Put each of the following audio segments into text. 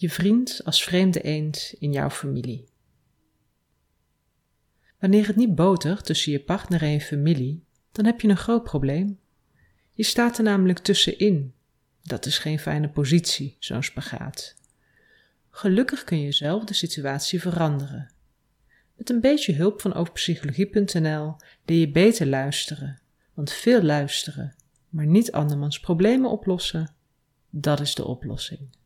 Je vriend als vreemde eend in jouw familie. Wanneer het niet botert tussen je partner en je familie, dan heb je een groot probleem. Je staat er namelijk tussenin. Dat is geen fijne positie, zo'n spagaat. Gelukkig kun je zelf de situatie veranderen. Met een beetje hulp van overpsychologie.nl leer je beter luisteren. Want veel luisteren, maar niet andermans problemen oplossen, dat is de oplossing.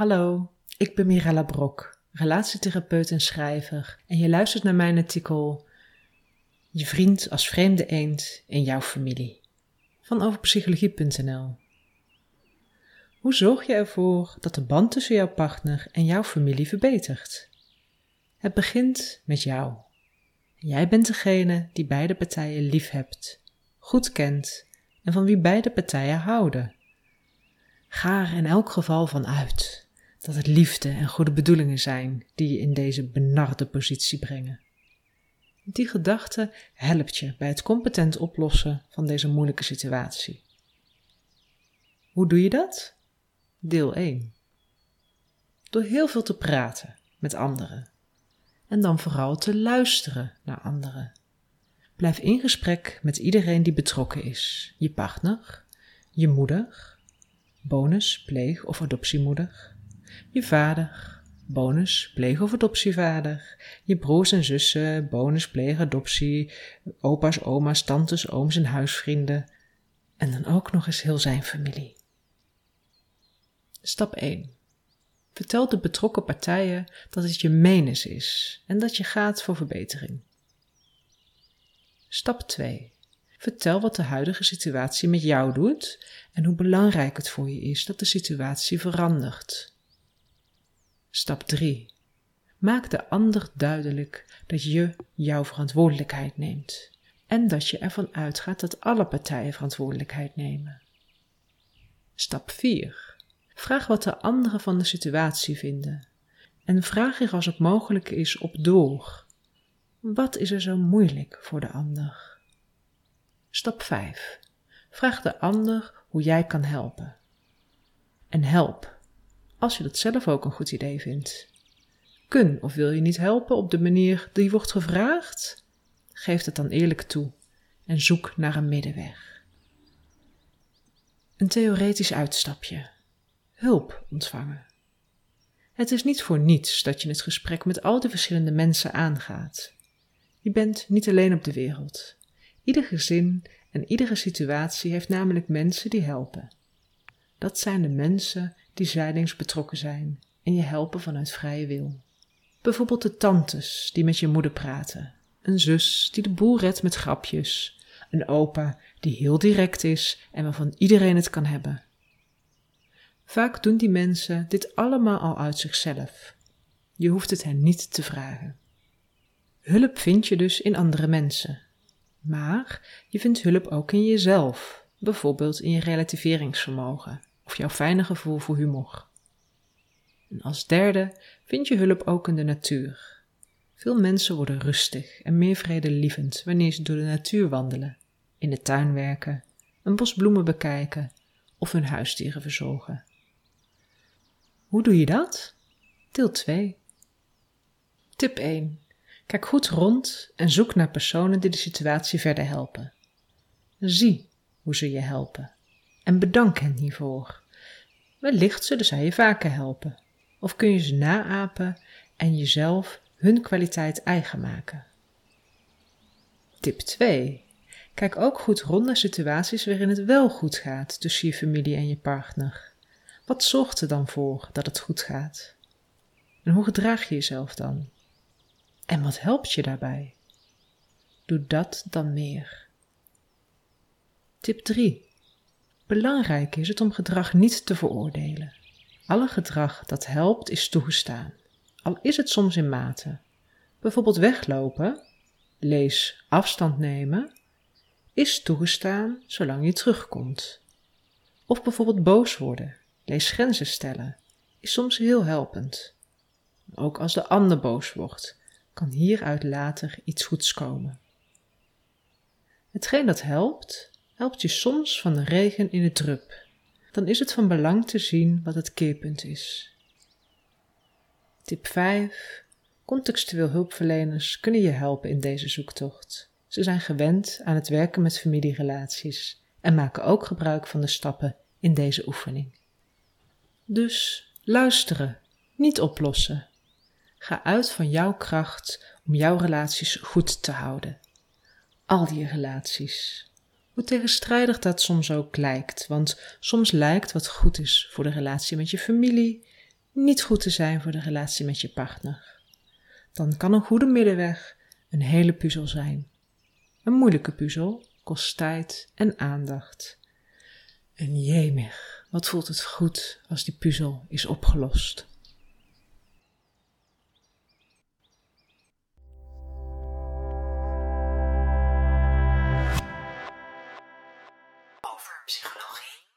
Hallo, ik ben Mirella Brok, relatietherapeut en schrijver en je luistert naar mijn artikel Je vriend als vreemde eend in jouw familie van overpsychologie.nl. Hoe zorg je ervoor dat de band tussen jouw partner en jouw familie verbetert? Het begint met jou. Jij bent degene die beide partijen lief hebt, goed kent en van wie beide partijen houden. Ga er in elk geval van uit dat het liefde en goede bedoelingen zijn die je in deze benarde positie brengen. Die gedachte helpt je bij het competent oplossen van deze moeilijke situatie. Hoe doe je dat? Deel 1. Door heel veel te praten met anderen en dan vooral te luisteren naar anderen. Blijf in gesprek met iedereen die betrokken is: je partner, je moeder, bonus, pleeg- of adoptiemoeder, je vader, bonus, pleeg- of adoptievader, je broers en zussen, bonus, pleeg, adoptie, opa's, oma's, tantes, ooms en huisvrienden. En dan ook nog eens heel zijn familie. Stap 1. Vertel de betrokken partijen dat het je menens is en dat je gaat voor verbetering. Stap 2. Vertel wat de huidige situatie met jou doet en hoe belangrijk het voor je is dat de situatie verandert. Stap 3. Maak de ander duidelijk dat je jouw verantwoordelijkheid neemt en dat je ervan uitgaat dat alle partijen verantwoordelijkheid nemen. Stap 4. Vraag wat de anderen van de situatie vinden en vraag er als het mogelijk is op door. Wat is er zo moeilijk voor de ander? Stap 5. Vraag de ander hoe jij kan helpen. En help, als je dat zelf ook een goed idee vindt. Kun of wil je niet helpen op de manier die wordt gevraagd? Geef het dan eerlijk toe en zoek naar een middenweg. Een theoretisch uitstapje. Hulp ontvangen. Het is niet voor niets dat je het gesprek met al die verschillende mensen aangaat. Je bent niet alleen op de wereld. Ieder gezin en iedere situatie heeft namelijk mensen die helpen. Dat zijn de mensen die zijdelings betrokken zijn en je helpen vanuit vrije wil. Bijvoorbeeld de tantes die met je moeder praten, een zus die de boel redt met grapjes, een opa die heel direct is en waarvan iedereen het kan hebben. Vaak doen die mensen dit allemaal al uit zichzelf. Je hoeft het hen niet te vragen. Hulp vind je dus in andere mensen. Maar je vindt hulp ook in jezelf, bijvoorbeeld in je relativeringsvermogen of jouw fijne gevoel voor humor. En als derde vind je hulp ook in de natuur. Veel mensen worden rustig en meer vredelievend wanneer ze door de natuur wandelen, in de tuin werken, een bos bloemen bekijken of hun huisdieren verzorgen. Hoe doe je dat? Deel 2. Tip 1. Kijk goed rond en zoek naar personen die de situatie verder helpen. Zie hoe ze je helpen en bedank hen hiervoor. Wellicht zullen zij je vaker helpen, of kun je ze naapen en jezelf hun kwaliteit eigen maken. Tip 2. Kijk ook goed rond naar situaties waarin het wel goed gaat tussen je familie en je partner. Wat zorgt er dan voor dat het goed gaat? En hoe gedraag je jezelf dan? En wat helpt je daarbij? Doe dat dan meer. Tip 3. Belangrijk is het om gedrag niet te veroordelen. Alle gedrag dat helpt is toegestaan, al is het soms in mate. Bijvoorbeeld weglopen, lees afstand nemen, is toegestaan zolang je terugkomt. Of bijvoorbeeld boos worden, lees grenzen stellen, is soms heel helpend. Ook als de ander boos wordt, kan hieruit later iets goeds komen. Hetgeen dat helpt, helpt je soms van de regen in de drup. Dan is het van belang te zien wat het keerpunt is. Tip 5. Contextueel hulpverleners kunnen je helpen in deze zoektocht. Ze zijn gewend aan het werken met familierelaties en maken ook gebruik van de stappen in deze oefening. Dus luisteren, niet oplossen. Ga uit van jouw kracht om jouw relaties goed te houden. Al die relaties. Hoe tegenstrijdig dat soms ook lijkt, want soms lijkt wat goed is voor de relatie met je familie niet goed te zijn voor de relatie met je partner. Dan kan een goede middenweg een hele puzzel zijn. Een moeilijke puzzel kost tijd en aandacht. En jemig, wat voelt het goed als die puzzel is opgelost. Psychologie.